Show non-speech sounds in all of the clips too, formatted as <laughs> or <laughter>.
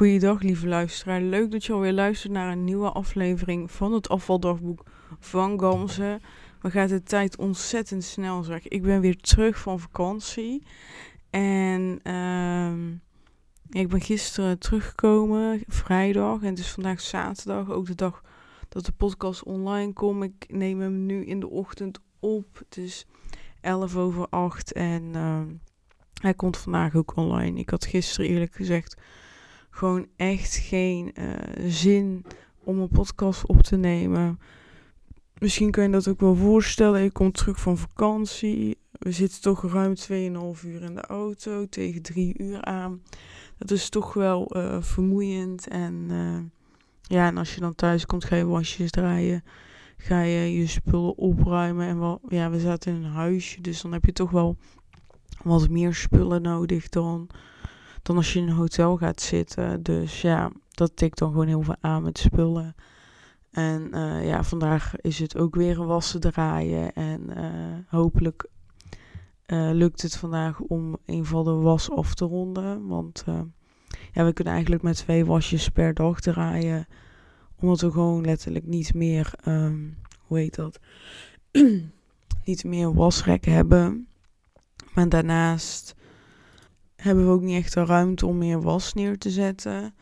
Goeiedag, lieve luisteraar. Leuk dat je alweer luistert naar een nieuwe aflevering van het afvaldagboek van Gamze. We gaat de tijd ontzettend snel, zeg. Ik ben weer terug van vakantie. En ehm, ik ben gisteren teruggekomen, vrijdag. En het is vandaag zaterdag, ook de dag dat de podcast online komt. Ik neem hem nu in de ochtend op. Het is 11 over 8 en ehm, hij komt vandaag ook online. Ik had gisteren eerlijk gezegd gewoon echt geen uh, zin om een podcast op te nemen. Misschien kun je dat ook wel voorstellen. Ik kom terug van vakantie. We zitten toch ruim 2,5 uur in de auto, tegen 3 uur aan. Dat is toch wel uh, vermoeiend. En uh, ja, en als je dan thuis komt, ga je wasjes draaien. Ga je je spullen opruimen. En wel, ja, we zaten in een huisje, dus dan heb je toch wel wat meer spullen nodig dan dan als je in een hotel gaat zitten. Dus ja, dat tikt dan gewoon heel veel aan met spullen. En uh, ja, vandaag is het ook weer een wassen draaien. En uh, hopelijk uh, lukt het vandaag om een van de was af te ronden. Want ja, we kunnen eigenlijk met twee wasjes per dag draaien. Omdat we gewoon letterlijk niet meer, um, hoe heet dat? <clears throat> niet meer wasrek hebben. Maar daarnaast hebben we ook niet echt de ruimte om meer was neer te zetten.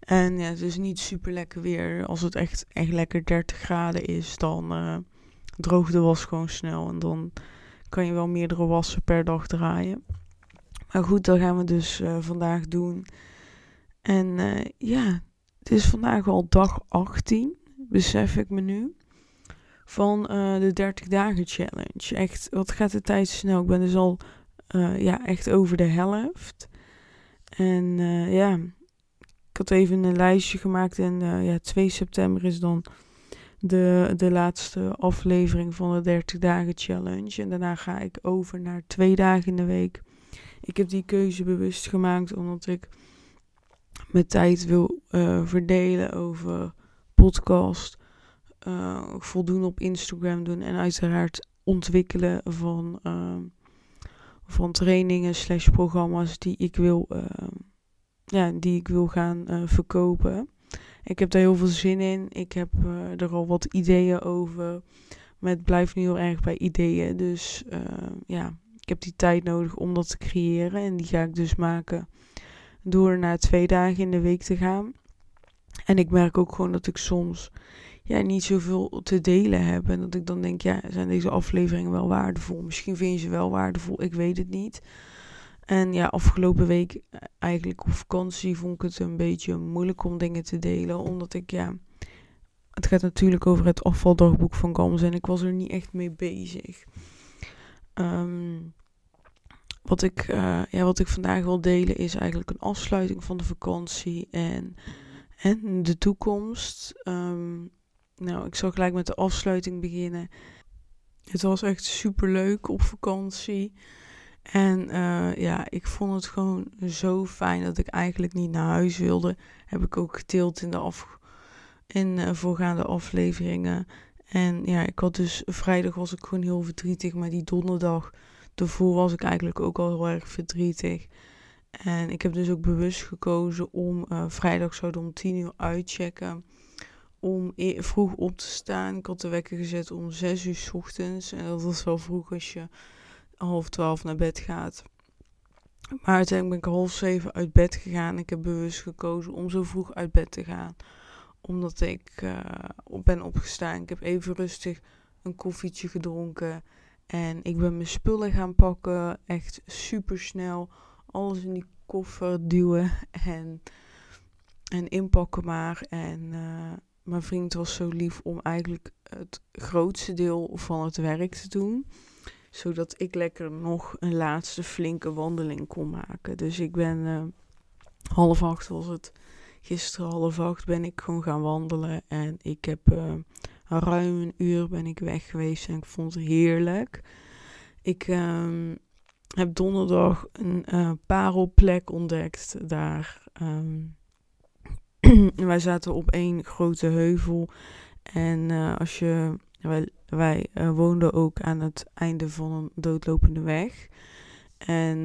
En ja, het is niet super lekker weer. Als het echt, echt lekker 30 graden is, dan uh, droogt de was gewoon snel. En dan kan je wel meerdere wassen per dag draaien. Maar goed, dat gaan we dus uh, vandaag doen. En uh, ja, het is vandaag al dag 18, besef ik me nu. Van de 30 dagen challenge. Echt, wat gaat de tijd snel? Ik ben dus al uh, ja, echt over de helft. En uh, ja, ik had even een lijstje gemaakt en uh, ja, 2 september is dan de, de laatste aflevering van de 30 dagen challenge. En daarna ga ik over naar twee dagen in de week. Ik heb die keuze bewust gemaakt omdat ik mijn tijd wil verdelen over podcast, voldoen op Instagram doen en uiteraard ontwikkelen van van trainingen slash programma's die ik wil, uh, ja, die ik wil gaan uh, verkopen. Ik heb daar heel veel zin in. Ik heb uh, er al wat ideeën over. Maar het blijft nu heel erg bij ideeën. Dus ja, ik heb die tijd nodig om dat te creëren. En die ga ik dus maken door naar twee dagen in de week te gaan. En ik merk ook gewoon dat ik soms ja, niet zoveel te delen heb. En dat ik dan denk, ja, zijn deze afleveringen wel waardevol? Misschien vind je ze wel waardevol, ik weet het niet. En ja, afgelopen week eh, eigenlijk op vakantie vond ik het een beetje moeilijk om dingen te delen. Omdat ik, ja, het gaat natuurlijk over het afvaldagboek van Gams en ik was er niet echt mee bezig. Um, wat ik, uh, ja, wat ik vandaag wil delen is eigenlijk een afsluiting van de vakantie en, en de toekomst. Um, nou, ik zal gelijk met de afsluiting beginnen. Het was echt super leuk op vakantie. En uh, ja, ik vond het gewoon zo fijn dat ik eigenlijk niet naar huis wilde. Heb ik ook gedeeld in de af, in, uh, voorgaande afleveringen. En ja, ik had dus vrijdag was ik gewoon heel verdrietig. Maar die donderdag daarvoor was ik eigenlijk ook al heel erg verdrietig. En ik heb dus ook bewust gekozen om uh, vrijdag zouden om tien uur uitchecken om e-, vroeg op te staan. Ik had de wekker gezet om zes uur s ochtends. En dat was wel vroeg als je half twaalf naar bed gaat. Maar uiteindelijk ben ik half zeven uit bed gegaan. Ik heb bewust gekozen om zo vroeg uit bed te gaan. Omdat ik op ben opgestaan. Ik heb even rustig een koffietje gedronken. En ik ben mijn spullen gaan pakken. Echt super snel. Alles in die koffer duwen. En, en inpakken maar. En uh, mijn vriend was zo lief om eigenlijk het grootste deel van het werk te doen. Zodat ik lekker nog een laatste flinke wandeling kon maken. Dus ik ben uh, half acht was het. Gisteren half acht ben ik gewoon gaan wandelen. En ik heb uh, ruim een uur ben ik weg geweest. En ik vond het heerlijk. Ik uh, heb donderdag een uh, parelplek ontdekt daar. Um, <clears throat> wij zaten op één grote heuvel. En uh, als je. Wij, wij uh, woonden ook aan het einde van een doodlopende weg. En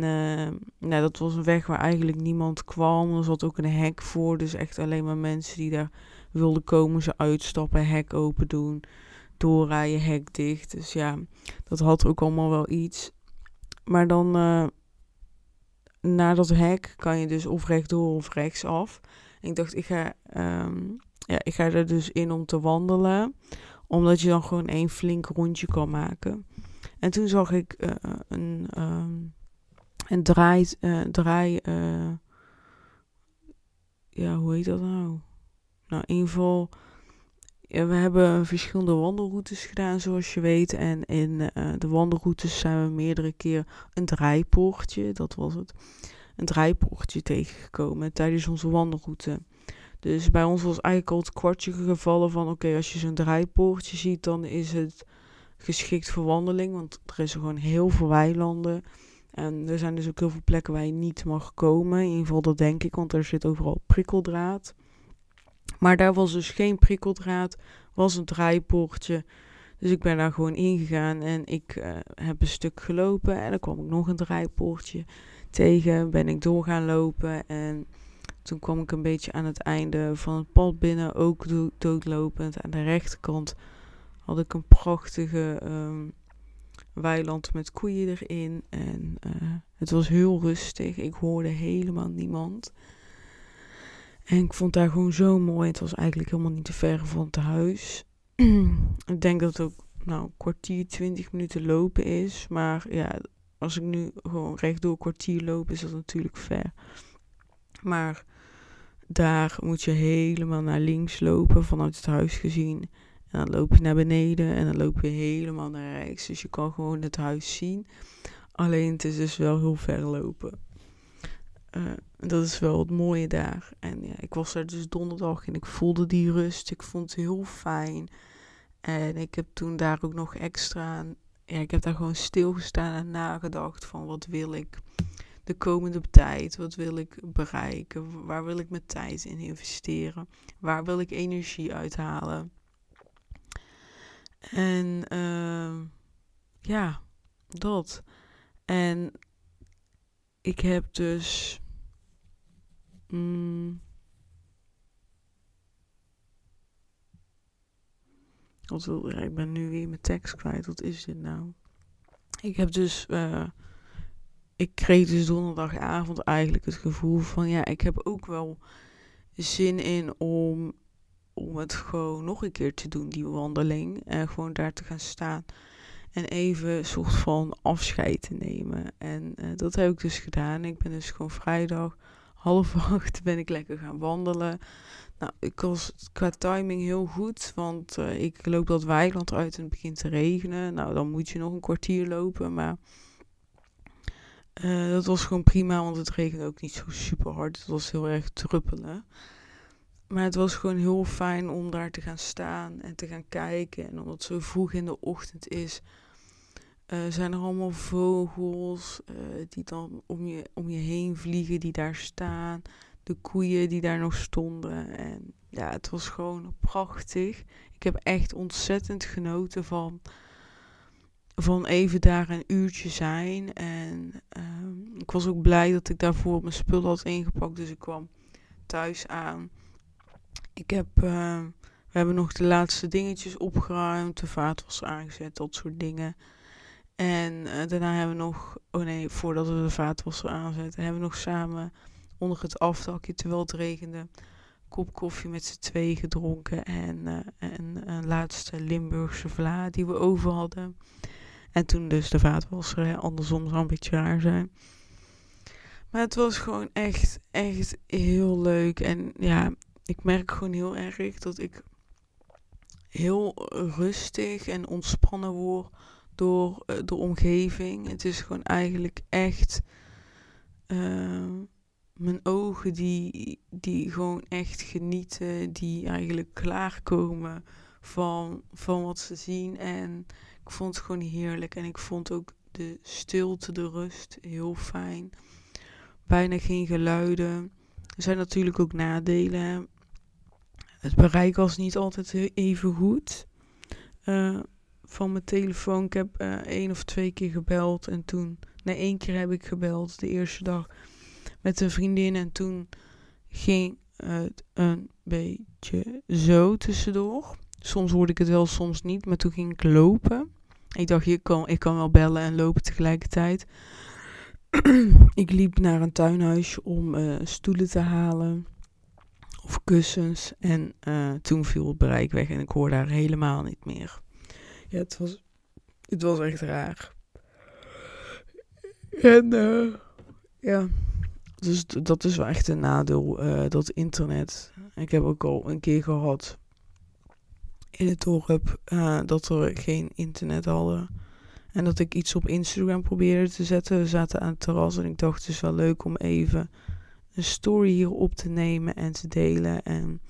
nou, dat was een weg waar eigenlijk niemand kwam. Er zat ook een hek voor, dus echt alleen maar mensen die daar wilden komen. Ze uitstappen, hek open doen, doorrijden, hek dicht. Dus ja, dat had ook allemaal wel iets. Maar dan na dat hek kan je dus of rechtdoor of rechtsaf. Ik dacht, ik ga, um, ja, ik ga er dus in om te wandelen. Omdat je dan gewoon één flink rondje kan maken. En toen zag ik uh, een, um, een draai, uh, draai uh, ja, hoe heet dat nou? Nou, in ieder geval, we hebben verschillende wandelroutes gedaan, zoals je weet. En in de wandelroutes zijn we meerdere keer een draaipoortje, dat was het, een draaipoortje tegengekomen tijdens onze wandelroute. Dus bij ons was eigenlijk al het kwartje gevallen van, oké, als je zo'n draaipoortje ziet, dan is het geschikt voor wandeling. Want er is gewoon heel veel weilanden. En er zijn dus ook heel veel plekken waar je niet mag komen. In ieder geval dat denk ik, want er zit overal prikkeldraad. Maar daar was dus geen prikkeldraad, was een draaipoortje. Dus ik ben daar gewoon ingegaan en ik uh, heb een stuk gelopen. En dan kwam ik nog een draaipoortje tegen. Ben ik door gaan lopen en toen kwam ik een beetje aan het einde van het pad binnen. Ook do doodlopend aan de rechterkant had ik een prachtige um, weiland met koeien erin. En uh, het was heel rustig. Ik hoorde helemaal niemand. En ik vond daar gewoon zo mooi. Het was eigenlijk helemaal niet te ver van het huis. <clears throat> ik denk dat het ook nou, een kwartier, twintig minuten lopen is. Maar ja, als ik nu gewoon rechtdoor een kwartier loop, is dat natuurlijk ver. Maar daar moet je helemaal naar links lopen vanuit het huis gezien. En dan loop je naar beneden en dan loop je helemaal naar rechts. Dus je kan gewoon het huis zien. Alleen het is dus wel heel ver lopen. Uh, dat is wel het mooie daar. En ja, ik was er dus donderdag en ik voelde die rust. Ik vond het heel fijn. En ik heb toen daar ook nog extra... Ja, ik heb daar gewoon stilgestaan en nagedacht van wat wil ik de komende tijd? Wat wil ik bereiken? Waar wil ik mijn tijd in investeren? Waar wil ik energie uithalen? En uh, ja, dat. En ik heb dus. Mm, ik ben nu weer mijn tekst kwijt. Wat is dit nou? Ik heb dus. Uh, ik kreeg dus donderdagavond eigenlijk het gevoel van ja, ik heb ook wel zin in om om het gewoon nog een keer te doen, die wandeling. En gewoon daar te gaan staan. En even een soort van afscheid te nemen. En uh, dat heb ik dus gedaan. Ik ben dus gewoon vrijdag half <laughs> acht ben ik lekker gaan wandelen. Nou, ik was qua timing heel goed, want uh, ik loop dat weiland uit en het begint te regenen. Nou, dan moet je nog een kwartier lopen, maar uh, dat was gewoon prima, want het regende ook niet zo super hard. Het was heel erg druppelen. Maar het was gewoon heel fijn om daar te gaan staan en te gaan kijken. En omdat het zo vroeg in de ochtend is, uh, zijn er allemaal vogels uh, die dan om je, om je heen vliegen, die daar staan. De koeien die daar nog stonden. En ja, het was gewoon prachtig. Ik heb echt ontzettend genoten van, van even daar een uurtje zijn. En uh, ik was ook blij dat ik daarvoor mijn spullen had ingepakt. Dus ik kwam thuis aan. Ik heb, uh, we hebben nog de laatste dingetjes opgeruimd, de vaat was aangezet, dat soort dingen. En uh, daarna hebben we nog, oh nee, voordat we de vaatwasser aanzetten, hebben we nog samen onder het afdakje, terwijl het regende, kop koffie met z'n twee gedronken en, uh, en een laatste Limburgse vla die we over hadden. En toen dus de vaatwasser, andersom zou een beetje raar zijn. Maar het was gewoon echt, echt heel leuk. En ja, ik merk gewoon heel erg dat ik heel rustig en ontspannen word door uh, de omgeving. Het is gewoon eigenlijk echt uh, mijn ogen die, die gewoon echt genieten, die eigenlijk klaarkomen van, van wat ze zien. En ik vond het gewoon heerlijk. En ik vond ook de stilte, de rust heel fijn. Bijna geen geluiden. Er zijn natuurlijk ook nadelen. Het bereik was niet altijd even goed. Uh, van mijn telefoon. Ik heb uh, één of twee keer gebeld en toen. Nee, één keer heb ik gebeld de eerste dag met een vriendin. En toen ging het een beetje zo tussendoor. Soms hoorde ik het wel, soms niet. Maar toen ging ik lopen. Ik dacht, ik kan, ik kan wel bellen en lopen tegelijkertijd. <clears throat> ik liep naar een tuinhuisje om uh, stoelen te halen. Of kussens. En uh, toen viel het bereik weg en ik hoorde haar helemaal niet meer. Ja, het was, het was echt raar. En uh, ja, dus dat is wel echt een nadeel, uh, dat internet. Ik heb ook al een keer gehad in het dorp uh, dat we geen internet hadden. En dat ik iets op Instagram probeerde te zetten. We zaten aan het terras en ik dacht het is wel leuk om even een story hier op te nemen en te delen. En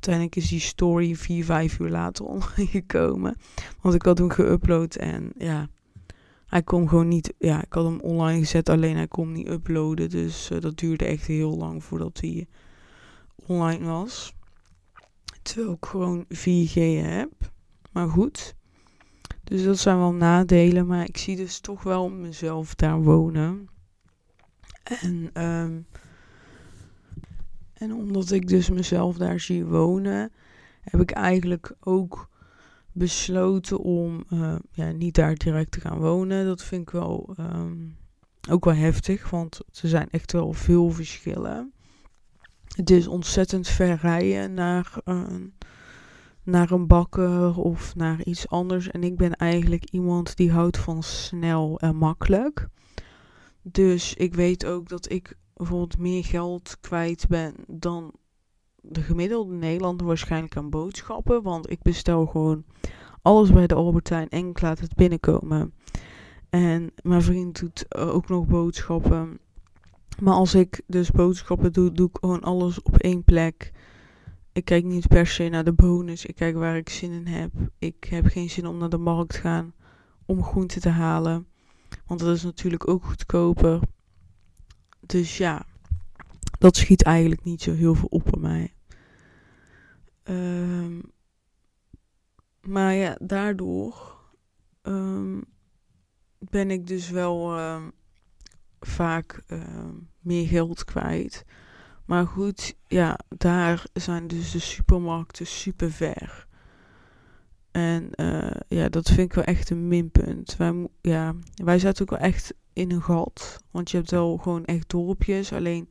uiteindelijk is die story vier, vijf uur later <laughs> online gekomen. Want ik had hem geüpload en ja, hij kon gewoon niet. Ja, ik had hem online gezet, alleen hij kon niet uploaden. Dus uh, dat duurde echt heel lang voordat hij online was. Terwijl ik gewoon 4G heb. Maar goed. Dus dat zijn wel nadelen. Maar ik zie dus toch wel mezelf daar wonen. En, um, en omdat ik dus mezelf daar zie wonen, heb ik eigenlijk ook besloten om uh, ja, niet daar direct te gaan wonen. Dat vind ik wel um, ook wel heftig, want er zijn echt wel veel verschillen. Het is ontzettend ver rijden naar, uh, naar een bakker of naar iets anders. En ik ben eigenlijk iemand die houdt van snel en makkelijk. Dus ik weet ook dat ik bijvoorbeeld meer geld kwijt ben dan de gemiddelde Nederlander waarschijnlijk aan boodschappen. Want ik bestel gewoon alles bij de Albertijn en ik laat het binnenkomen. En mijn vriend doet ook nog boodschappen. Maar als ik dus boodschappen doe, doe ik gewoon alles op één plek. Ik kijk niet per se naar de bonus. Ik kijk waar ik zin in heb. Ik heb geen zin om naar de markt te gaan om groenten te halen. Want dat is natuurlijk ook goedkoper. Dus ja, dat schiet eigenlijk niet zo heel veel op bij mij. Um, maar ja, daardoor um, ben ik dus wel um, vaak meer geld kwijt. Maar goed, ja, daar zijn dus de supermarkten super ver. En uh, ja, dat vind ik wel echt een minpunt. Wij, ja, wij ook wel echt in een gat. Want je hebt wel gewoon echt dorpjes. Alleen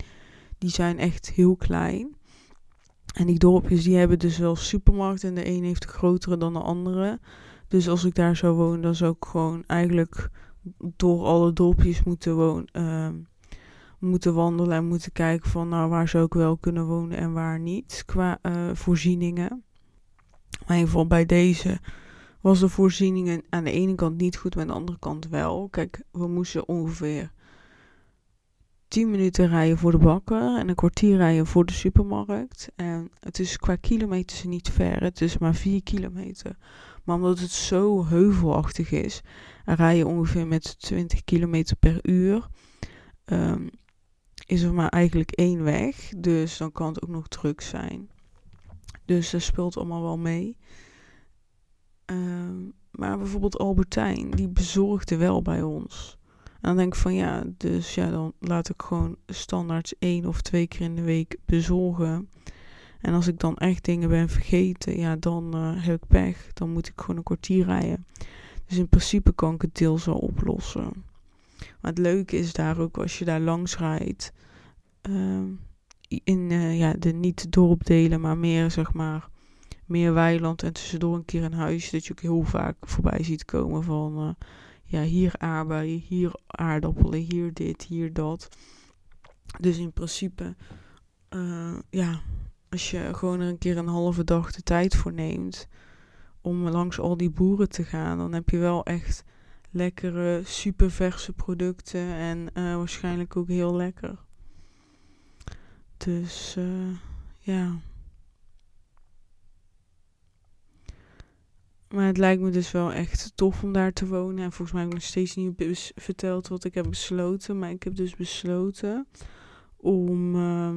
die zijn echt heel klein. En die dorpjes die hebben dus wel supermarkten. En de een heeft grotere dan de andere. Dus als ik daar zou wonen, dan zou ik gewoon eigenlijk door alle dorpjes moeten wonen. Uh, moeten wandelen en moeten kijken van nou waar zou ik wel kunnen wonen en waar niet. Qua uh, voorzieningen. Maar in ieder geval bij deze was de voorzieningen aan de ene kant niet goed, maar aan de andere kant wel. Kijk, we moesten ongeveer 10 minuten rijden voor de bakker en een kwartier rijden voor de supermarkt. En het is qua kilometers niet ver, het is maar 4 kilometer. Maar omdat het zo heuvelachtig is, rij je ongeveer met 20 kilometer per uur. Um, is er maar eigenlijk één weg, dus dan kan het ook nog druk zijn. Dus dat speelt allemaal wel mee. Um, maar bijvoorbeeld Albertijn, die bezorgde wel bij ons. En dan denk ik van ja, dus ja, dan laat ik gewoon standaard één of twee keer in de week bezorgen. En als ik dan echt dingen ben vergeten, ja, dan uh, heb ik pech. Dan moet ik gewoon een kwartier rijden. Dus in principe kan ik het deels wel oplossen. Maar het leuke is daar ook als je daar langs rijdt. Uh, in uh, ja, de niet dorpdelen, maar meer zeg maar meer weiland en tussendoor een keer een huis. Dat je ook heel vaak voorbij ziet komen van uh, ja, hier aardbeien, hier aardappelen, hier dit, hier dat. Dus in principe, uh, ja, als je gewoon er een keer een halve dag de tijd voor neemt om langs al die boeren te gaan, dan heb je wel echt lekkere, super verse producten en uh, waarschijnlijk ook heel lekker. Dus ja. Maar het lijkt me dus wel echt tof om daar te wonen. En volgens mij heb ik nog steeds niet verteld wat ik heb besloten. Maar ik heb dus besloten om, uh,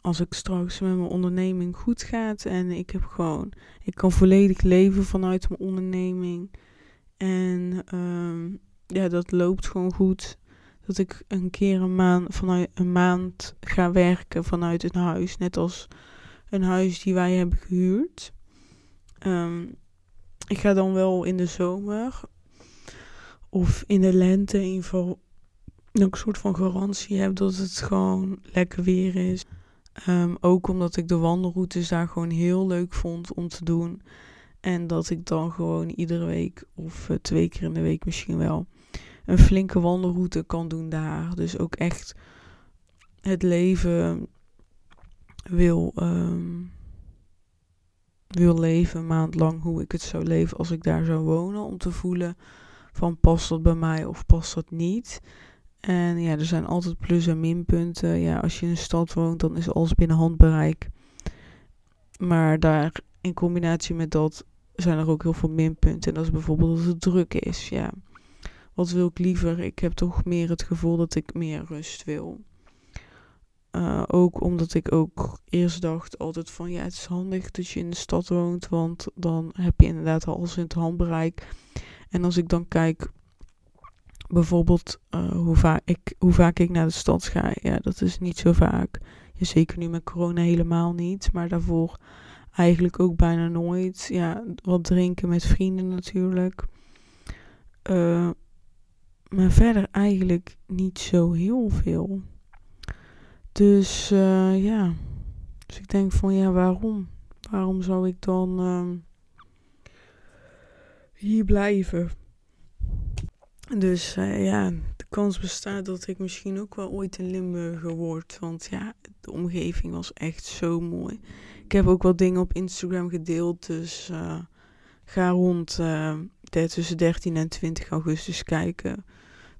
als ik straks met mijn onderneming goed gaat. En ik heb gewoon, ik kan volledig leven vanuit mijn onderneming. En uh, ja, dat loopt gewoon goed. Dat ik een keer een maand, vanuit een maand ga werken vanuit een huis. Net als een huis die wij hebben gehuurd. Ehm, ik ga dan wel in de zomer of in de lente in ieder geval een soort van garantie heb dat het gewoon lekker weer is. Ehm, ook omdat ik de wandelroutes daar gewoon heel leuk vond om te doen. En dat ik dan gewoon iedere week of uh, twee keer in de week misschien wel een flinke wandelroute kan doen daar. Dus ook echt het leven wil, um, wil leven een maand lang hoe ik het zou leven als ik daar zou wonen. Om te voelen van past dat bij mij of past dat niet. En ja, er zijn altijd plus- en minpunten. Ja, als je in een stad woont, dan is alles binnen handbereik. Maar daar in combinatie met dat zijn er ook heel veel minpunten. En dat is bijvoorbeeld dat het druk is. Ja, wat wil ik liever? Ik heb toch meer het gevoel dat ik meer rust wil. Uh, ook omdat ik ook eerst dacht altijd van ja, het is handig dat je in de stad woont, want dan heb je inderdaad alles in het handbereik. En als ik dan kijk bijvoorbeeld uh, hoe, vaak ik, hoe vaak ik naar de stad ga, ja, dat is niet zo vaak. Ja, zeker nu met corona helemaal niet, maar daarvoor eigenlijk ook bijna nooit. Ja, wat drinken met vrienden natuurlijk. Uh, maar verder eigenlijk niet zo heel veel. Dus uh, ja, dus ik denk van ja, waarom? Waarom zou ik dan uh, hier blijven? Dus uh, ja, de kans bestaat dat ik misschien ook wel ooit een Limburger word. Want ja, de omgeving was echt zo mooi. Ik heb ook wat dingen op Instagram gedeeld. Dus uh, ga rond uh, tussen 13 en 20 augustus kijken.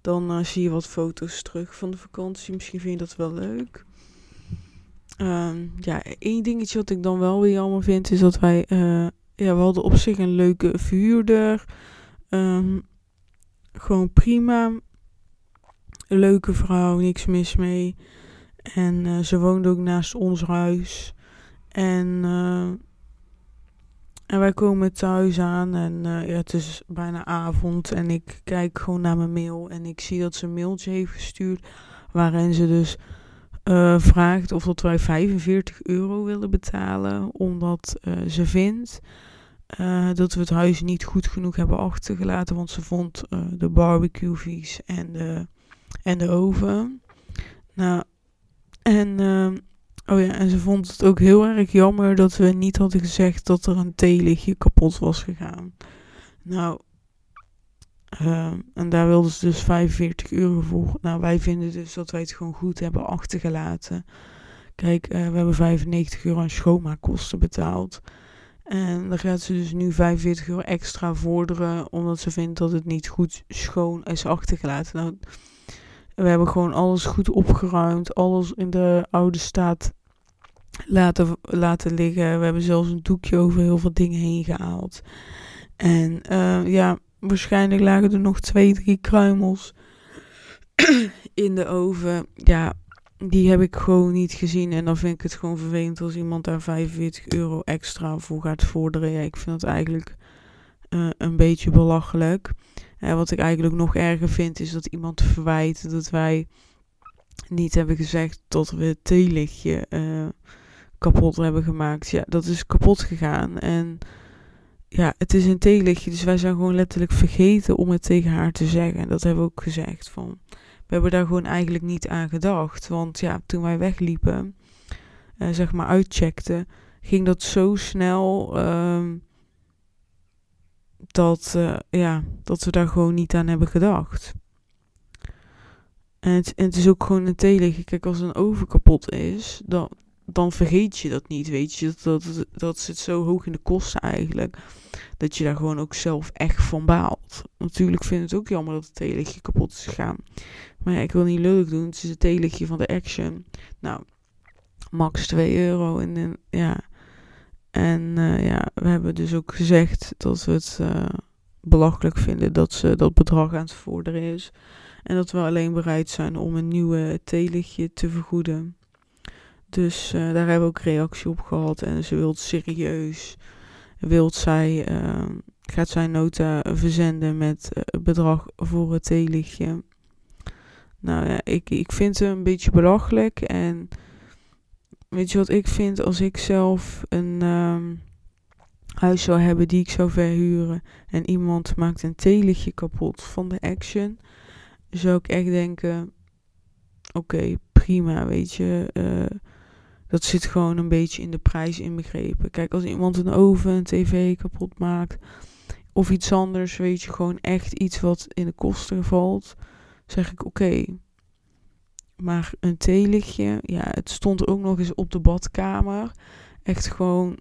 Dan zie je wat foto's terug van de vakantie. Misschien vind je dat wel leuk. Um, ja, één dingetje wat ik dan wel weer jammer vind is dat wij... ja, we hadden op zich een leuke vuurder. Um, gewoon prima. Leuke vrouw, niks mis mee. En uh, ze woonde ook naast ons huis. En, uh, en wij komen thuis aan en het is bijna avond. En ik kijk gewoon naar mijn mail. En ik zie dat ze een mailtje heeft gestuurd. Waarin ze dus vraagt of dat wij 45 euro willen betalen. Omdat ze vindt uh, dat we het huis niet goed genoeg hebben achtergelaten. Want ze vond de barbecue vies en de, en de oven. Nou, en, oh ja, en ze vond het ook heel erg jammer dat we niet hadden gezegd dat er een theelichtje kapot was gegaan. Nou, en daar wilden ze dus 45 euro voor. Nou, wij vinden dus dat wij het gewoon goed hebben achtergelaten. Kijk, we hebben 95 euro aan schoonmaakkosten betaald. En dan gaat ze dus nu 45 euro extra vorderen, omdat ze vindt dat het niet goed schoon is achtergelaten. Nou, we hebben gewoon alles goed opgeruimd, alles in de oude staat laten, laten liggen. We hebben zelfs een doekje over heel veel dingen heen gehaald. En uh, ja, waarschijnlijk lagen er nog twee, drie kruimels <clears throat> in de oven. Ja, die heb ik gewoon niet gezien. En dan vind ik het gewoon vervelend als iemand daar 45 euro extra voor gaat vorderen. Ik vind dat eigenlijk uh, een beetje belachelijk. En wat ik eigenlijk nog erger vind, is dat iemand verwijt dat wij niet hebben gezegd dat we het theelichtje uh, kapot hebben gemaakt. Ja, dat is kapot gegaan. En ja, het is een theelichtje, dus wij zijn gewoon letterlijk vergeten om het tegen haar te zeggen. En dat hebben we ook gezegd van we hebben daar gewoon eigenlijk niet aan gedacht. Want ja, toen wij wegliepen, uh, zeg maar uitcheckten, ging dat zo snel uh, dat, uh, ja, dat we daar gewoon niet aan hebben gedacht. En het, en het is ook gewoon een theelichtje. Kijk, als een oven kapot is, dan, dan vergeet je dat niet, weet je. Dat, dat, dat zit zo hoog in de kosten eigenlijk. Dat je daar gewoon ook zelf echt van baalt. Natuurlijk vind ik het ook jammer dat het theelichtje kapot is gegaan. Maar ja, ik wil niet leuk doen. Het is het theelichtje van de Action. Nou, max 2 euro. En, ja. En uh, ja, we hebben dus ook gezegd dat we het uh, belachelijk vinden dat ze dat bedrag aan het vorderen is. En dat we alleen bereid zijn om een nieuwe theelichtje te vergoeden. Dus uh, daar hebben we ook reactie op gehad. En ze wil serieus, wilt zij gaat zijn nota verzenden met uh, bedrag voor het theelichtje. Nou ja, ik, ik vind het een beetje belachelijk. En weet je wat ik vind als ik zelf een um, huis zou hebben die ik zou verhuren. En iemand maakt een theelichtje kapot van de action. Zou ik echt denken, oké, prima, weet je. Uh, dat zit gewoon een beetje in de prijs inbegrepen. Kijk, als iemand een oven, een tv kapot maakt of iets anders, weet je, gewoon echt iets wat in de kosten valt, zeg ik oké. Maar een theelichtje, ja, het stond ook nog eens op de badkamer. Echt gewoon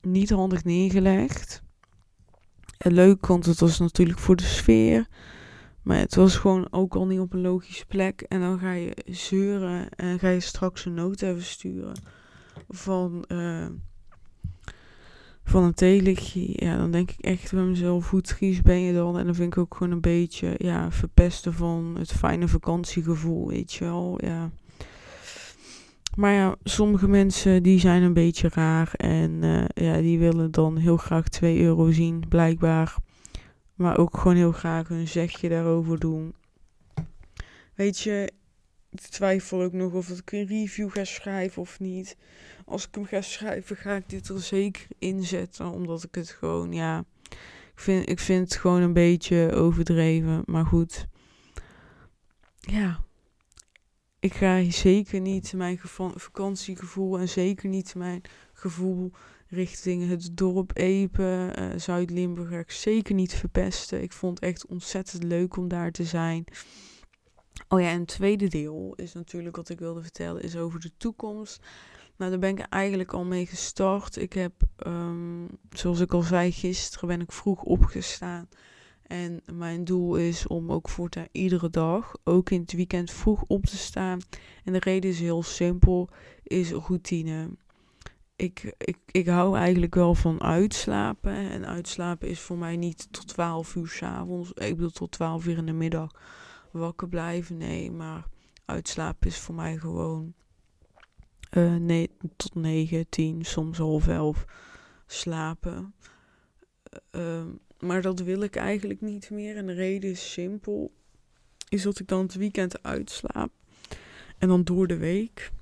niet handig neergelegd. En leuk, want het was natuurlijk voor de sfeer. Maar het was gewoon ook al niet op een logische plek. En dan ga je zeuren en ga je straks een noot even sturen van, uh, van een theelichtje. Ja, dan denk ik echt bij mezelf, hoe triest ben je dan? En dan vind ik ook gewoon een beetje, ja, verpesten van het fijne vakantiegevoel, weet je wel. Ja. Maar ja, sommige mensen die zijn een beetje raar en uh, ja, die willen dan heel graag 2 euro zien, blijkbaar. Maar ook gewoon heel graag een zegje daarover doen. Weet je, ik twijfel ook nog of ik een review ga schrijven of niet. Als ik hem ga schrijven, ga ik dit er zeker inzetten. Omdat ik het gewoon, ja. Ik vind, ik vind het gewoon een beetje overdreven. Maar goed. Ja. Ik ga zeker niet mijn vakantiegevoel en zeker niet mijn gevoel richting het dorp Epen, uh, Zuid-Limburg, zeker niet verpesten. Ik vond het echt ontzettend leuk om daar te zijn. Oh ja, en het tweede deel is natuurlijk wat ik wilde vertellen, is over de toekomst. Nou, daar ben ik eigenlijk al mee gestart. Ik heb, um, zoals ik al zei, gisteren ben ik vroeg opgestaan. En mijn doel is om ook voortaan iedere dag, ook in het weekend, vroeg op te staan. En de reden is heel simpel, is routine ik, ik, ik hou eigenlijk wel van uitslapen. En uitslapen is voor mij niet tot 12 uur s'avonds. Ik bedoel tot 12 uur in de middag wakker blijven. Nee, maar uitslapen is voor mij gewoon uh, nee, tot 9, 10, soms half 11 slapen. Uh, maar dat wil ik eigenlijk niet meer. En de reden is simpel. Is dat ik dan het weekend uitslaap. En dan door de week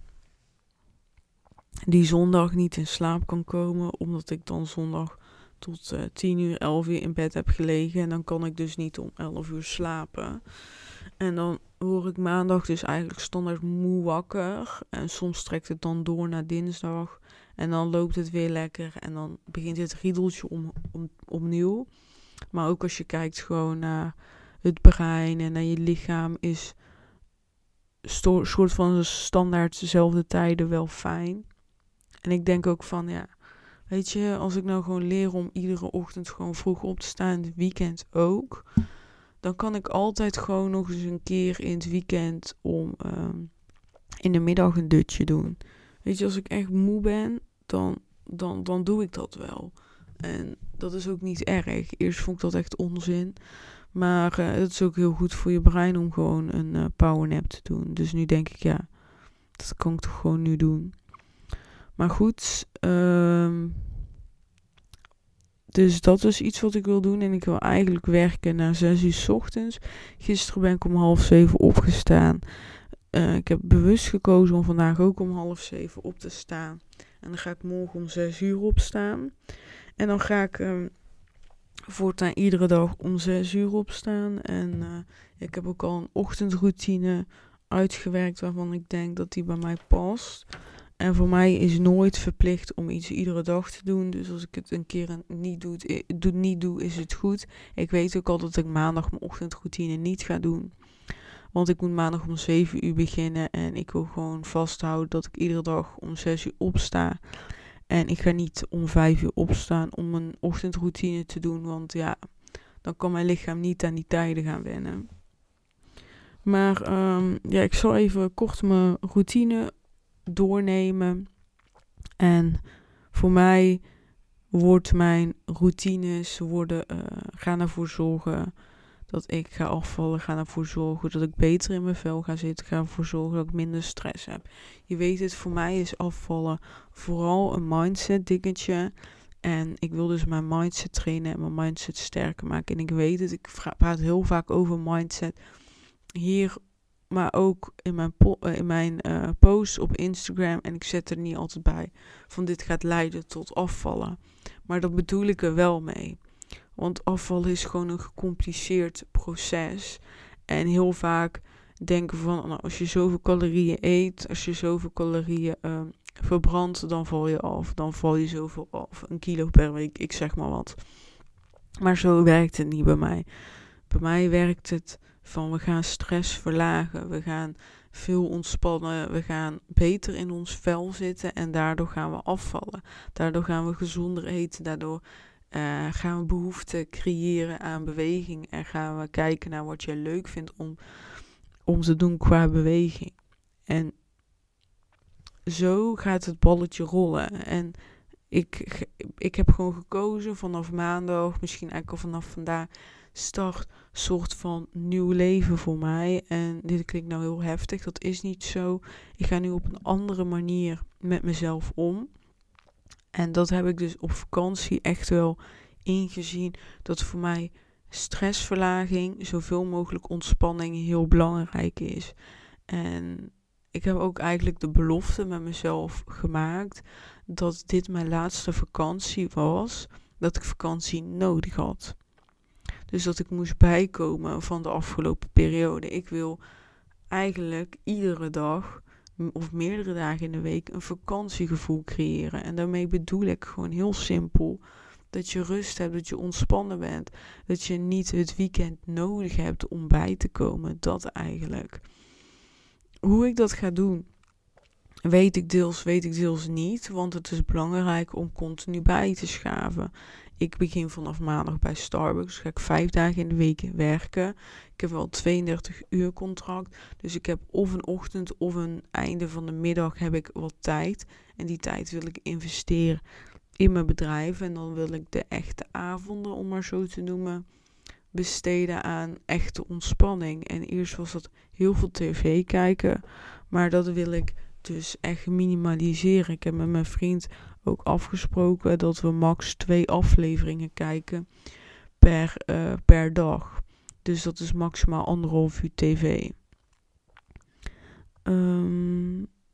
die zondag niet in slaap kan komen, omdat ik dan zondag tot uh, 10 uur, 11 uur in bed heb gelegen. En dan kan ik dus niet om 11 uur slapen. En dan word ik maandag dus eigenlijk standaard moe wakker. En soms trekt het dan door naar dinsdag. En dan loopt het weer lekker. En dan begint het riedeltje om, om, opnieuw. Maar ook als je kijkt gewoon naar het brein en naar je lichaam is soort van standaard dezelfde tijden wel fijn. En ik denk ook van, ja, weet je, als ik nou gewoon leer om iedere ochtend gewoon vroeg op te staan, het weekend ook, dan kan ik altijd gewoon nog eens een keer in het weekend om ehm, in de middag een dutje doen. Weet je, als ik echt moe ben, dan, dan, dan doe ik dat wel. En dat is ook niet erg. Eerst vond ik dat echt onzin. Maar uh, het is ook heel goed voor je brein om gewoon een uh, powernap te doen. Dus nu denk ik, ja, dat kan ik toch gewoon nu doen. Maar goed, ehm, dus dat is iets wat ik wil doen. En ik wil eigenlijk werken naar 6 uur s ochtends. Gisteren ben ik om half zeven opgestaan. Uh, ik heb bewust gekozen om vandaag ook om half zeven op te staan. En dan ga ik morgen om 6 uur opstaan. En dan ga ik um, voortaan iedere dag om 6 uur opstaan. En uh, ik heb ook al een ochtendroutine uitgewerkt waarvan ik denk dat die bij mij past. En voor mij is nooit verplicht om iets iedere dag te doen. Dus als ik het een keer niet doe, niet is het goed. Ik weet ook al dat ik maandag mijn ochtendroutine niet ga doen. Want ik moet maandag om 7 uur beginnen. En ik wil gewoon vasthouden dat ik iedere dag om 6 uur opsta. En ik ga niet om 5 uur opstaan om een ochtendroutine te doen. Want ja, dan kan mijn lichaam niet aan die tijden gaan wennen. Maar um, ja, ik zal even kort mijn routine doornemen. En voor mij wordt mijn routines worden, uh, gaan ervoor zorgen dat ik ga afvallen, gaan ervoor zorgen dat ik beter in mijn vel ga zitten, gaan ervoor zorgen dat ik minder stress heb. Je weet het, voor mij is afvallen vooral een mindset dingetje. En ik wil dus mijn mindset trainen en mijn mindset sterker maken. En ik weet het, ik praat heel vaak over mindset. Hier, maar ook in mijn, uh, in mijn uh, posts op Instagram. En ik zet er niet altijd bij van dit gaat leiden tot afvallen. Maar dat bedoel ik er wel mee. Want afvallen is gewoon een gecompliceerd proces. En heel vaak denken van, nou, als je zoveel calorieën eet, als je zoveel calorieën uh, verbrandt, dan val je af. Dan val je zoveel af. Een kilo per week, ik zeg maar wat. Maar zo werkt het niet bij mij. Bij mij werkt het van we gaan stress verlagen, we gaan veel ontspannen, we gaan beter in ons vel zitten en daardoor gaan we afvallen. Daardoor gaan we gezonder eten, daardoor uh, gaan we behoefte creëren aan beweging en gaan we kijken naar wat je leuk vindt om, om te doen qua beweging. En zo gaat het balletje rollen. En ik, ik heb gewoon gekozen vanaf maandag, misschien eigenlijk vanaf vandaag, start soort van nieuw leven voor mij. En dit klinkt nou heel heftig, dat is niet zo. Ik ga nu op een andere manier met mezelf om. En dat heb ik dus op vakantie echt wel ingezien. Dat voor mij stressverlaging, zoveel mogelijk ontspanning heel belangrijk is. En ik heb ook eigenlijk de belofte met mezelf gemaakt dat dit mijn laatste vakantie was. Dat ik vakantie nodig had. Dus dat ik moest bijkomen van de afgelopen periode. Ik wil eigenlijk iedere dag of meerdere dagen in de week een vakantiegevoel creëren. En daarmee bedoel ik gewoon heel simpel dat je rust hebt, dat je ontspannen bent, dat je niet het weekend nodig hebt om bij te komen. Dat eigenlijk. Hoe ik dat ga doen, weet ik deels, weet ik deels niet, want het is belangrijk om continu bij te schaven. Ik begin vanaf maandag bij Starbucks. Ga ik vijf dagen in de week werken. Ik heb wel 32 uur contract. Dus ik heb of een ochtend of een einde van de middag heb ik wat tijd. En die tijd wil ik investeren in mijn bedrijf. En dan wil ik de echte avonden, om maar zo te noemen, besteden aan echte ontspanning. En eerst was dat heel veel tv kijken. Maar dat wil ik dus echt minimaliseren. Ik heb met mijn vriend ook afgesproken dat we max twee afleveringen kijken per, uh, per dag. Dus dat is maximaal anderhalf uur tv.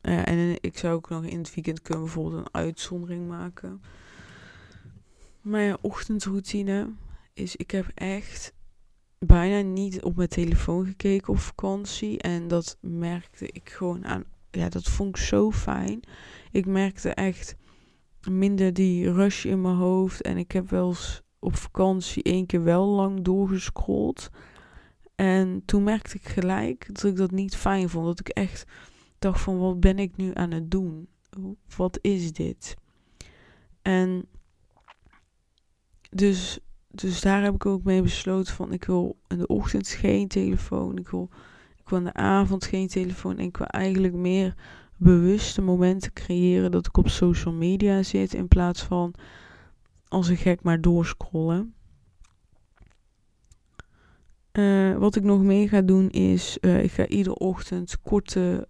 Ja, en ik zou ook nog in het weekend kunnen bijvoorbeeld een uitzondering maken. Mijn ochtendroutine is, ik heb echt bijna niet op mijn telefoon gekeken op vakantie. En dat merkte ik gewoon aan, ja, dat vond ik zo fijn. Ik merkte echt minder die rush in mijn hoofd. En ik heb wel eens op vakantie één keer wel lang doorgescrolld. En toen merkte ik gelijk dat ik dat niet fijn vond. Dat ik echt dacht van wat ben ik nu aan het doen? Wat is dit? En dus, dus daar heb ik ook mee besloten van ik wil in de ochtend geen telefoon. Ik wil, in de avond geen telefoon. En ik wil eigenlijk meer bewuste momenten creëren dat ik op social media zit in plaats van als een gek maar doorscrollen. Uh, wat ik nog meer ga doen is, uh, ik ga iedere ochtend korte,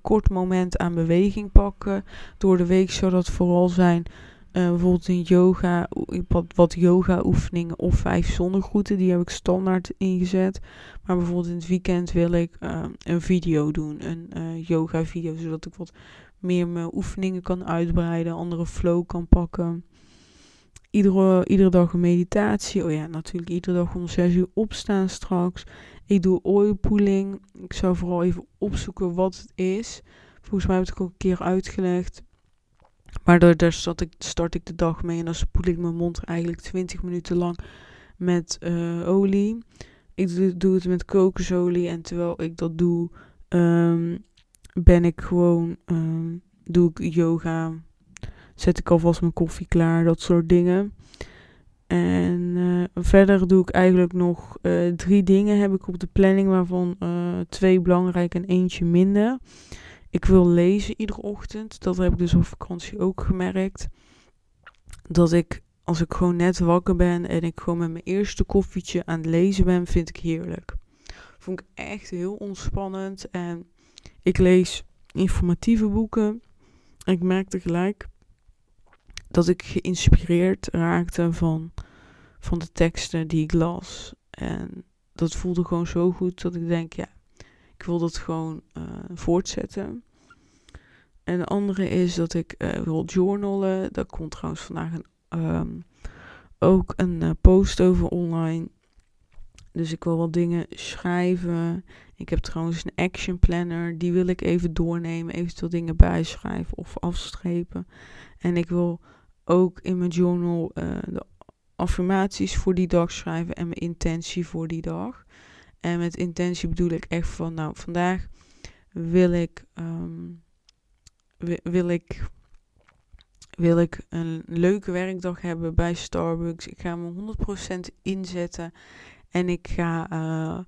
kort moment aan beweging pakken. Door de week zou dat vooral zijn uh, bijvoorbeeld in yoga, wat, wat yoga oefeningen of vijf zonnegroeten. Die heb ik standaard ingezet. Maar bijvoorbeeld in het weekend wil ik uh, een video doen. Een uh, yoga video. Zodat ik wat meer mijn oefeningen kan uitbreiden. Andere flow kan pakken. Iedere, iedere dag een meditatie. Oh ja, natuurlijk iedere dag om 6 uur opstaan straks. Ik doe oil pooling. Ik zou vooral even opzoeken wat het is. Volgens mij heb ik het ook een keer uitgelegd. Maar daar, start, ik, start ik de dag mee en dan spoel ik mijn mond eigenlijk 20 minuten lang met uh, olie. Ik doe, het met kokosolie en terwijl ik dat doe, um, ben ik gewoon, um, doe ik yoga. Zet ik alvast mijn koffie klaar, dat soort dingen. En uh, verder doe ik eigenlijk nog uh, drie dingen heb ik op de planning, waarvan twee belangrijk en eentje minder. Ik wil lezen iedere ochtend. Dat heb ik dus op vakantie ook gemerkt. Dat ik, als ik gewoon net wakker ben en ik gewoon met mijn eerste koffietje aan het lezen ben, vind ik heerlijk. Vond ik echt heel ontspannend. En ik lees informatieve boeken. En ik merkte gelijk dat ik geïnspireerd raakte van, van de teksten die ik las. En dat voelde gewoon zo goed dat ik denk, ja, ik wil dat gewoon uh, voortzetten. En de andere is dat ik uh, wil journalen. Daar komt trouwens vandaag een, um, ook een uh, post over online. Dus ik wil wat dingen schrijven. Ik heb trouwens een action planner. Die wil ik even doornemen. Eventueel dingen bijschrijven of afstrepen. En ik wil ook in mijn journal de affirmaties voor die dag schrijven. En mijn intentie voor die dag. En met intentie bedoel ik echt van, nou, vandaag wil ik, um, wil ik, wil ik een leuke werkdag hebben bij Starbucks. Ik ga me 100% inzetten en ik ga, uh,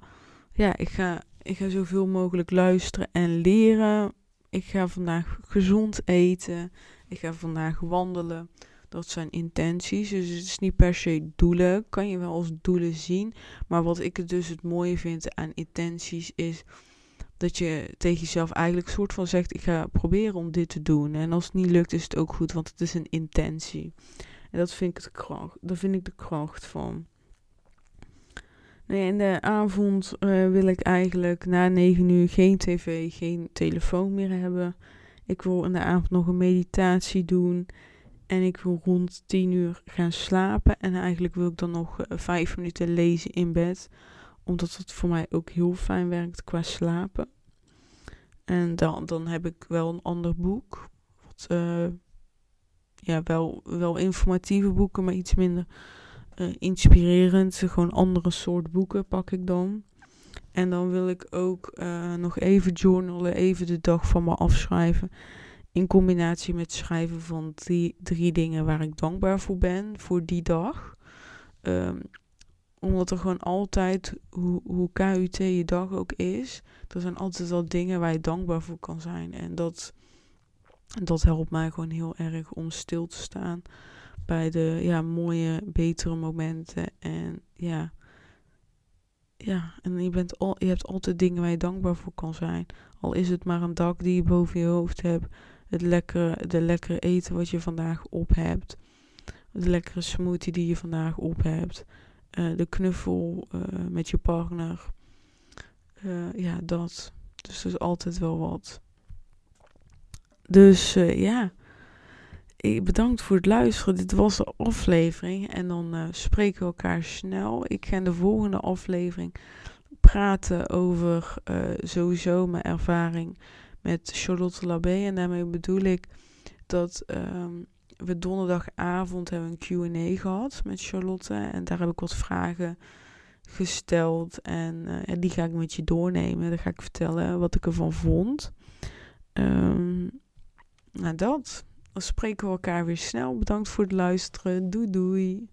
ja, ik ga, ik ga zoveel mogelijk luisteren en leren. Ik ga vandaag gezond eten. Ik ga vandaag wandelen. Dat zijn intenties. Dus het is niet per se doelen. Kan je wel als doelen zien. Maar wat ik dus het mooie vind aan intenties is dat je tegen jezelf eigenlijk soort van zegt: Ik ga proberen om dit te doen. En als het niet lukt, is het ook goed, want het is een intentie. En dat vind ik, het kracht, dat vind ik de kracht van. Nee, in de avond uh, wil ik eigenlijk na 9 uur geen tv, geen telefoon meer hebben. Ik wil in de avond nog een meditatie doen. En ik wil rond 10 uur gaan slapen. En eigenlijk wil ik dan nog uh, 5 minuten lezen in bed. Omdat het voor mij ook heel fijn werkt qua slapen. En dan, dan heb ik wel een ander boek. Wat, uh, ja, wel, wel informatieve boeken, maar iets minder uh, inspirerend. Gewoon andere soort boeken pak ik dan. En dan wil ik ook nog even journalen, even de dag van me afschrijven. In combinatie met schrijven van die drie dingen waar ik dankbaar voor ben voor die dag. Um, omdat er gewoon altijd, hoe, hoe KUT je dag ook is, er zijn altijd wel dingen waar je dankbaar voor kan zijn. En dat, dat helpt mij gewoon heel erg om stil te staan bij de ja, mooie, betere momenten. En ja, ja, en je, bent al, je hebt altijd dingen waar je dankbaar voor kan zijn. Al is het maar een dak die je boven je hoofd hebt. Het lekkere, de lekkere eten wat je vandaag op hebt. De lekkere smoothie die je vandaag op hebt. Uh, de knuffel uh, met je partner. Uh, ja, dat. Dus er is altijd wel wat. Dus ja bedankt voor het luisteren. Dit was de aflevering. En dan spreken we elkaar snel. Ik ga in de volgende aflevering praten over sowieso mijn ervaring met Charlotte Labé. En daarmee bedoel ik dat um, we donderdagavond hebben een Q&A gehad met Charlotte. En daar heb ik wat vragen gesteld. En uh, die ga ik met je doornemen. Dan ga ik vertellen wat ik ervan vond. Um, dat. Dan spreken we elkaar weer snel. Bedankt voor het luisteren. Doei doei.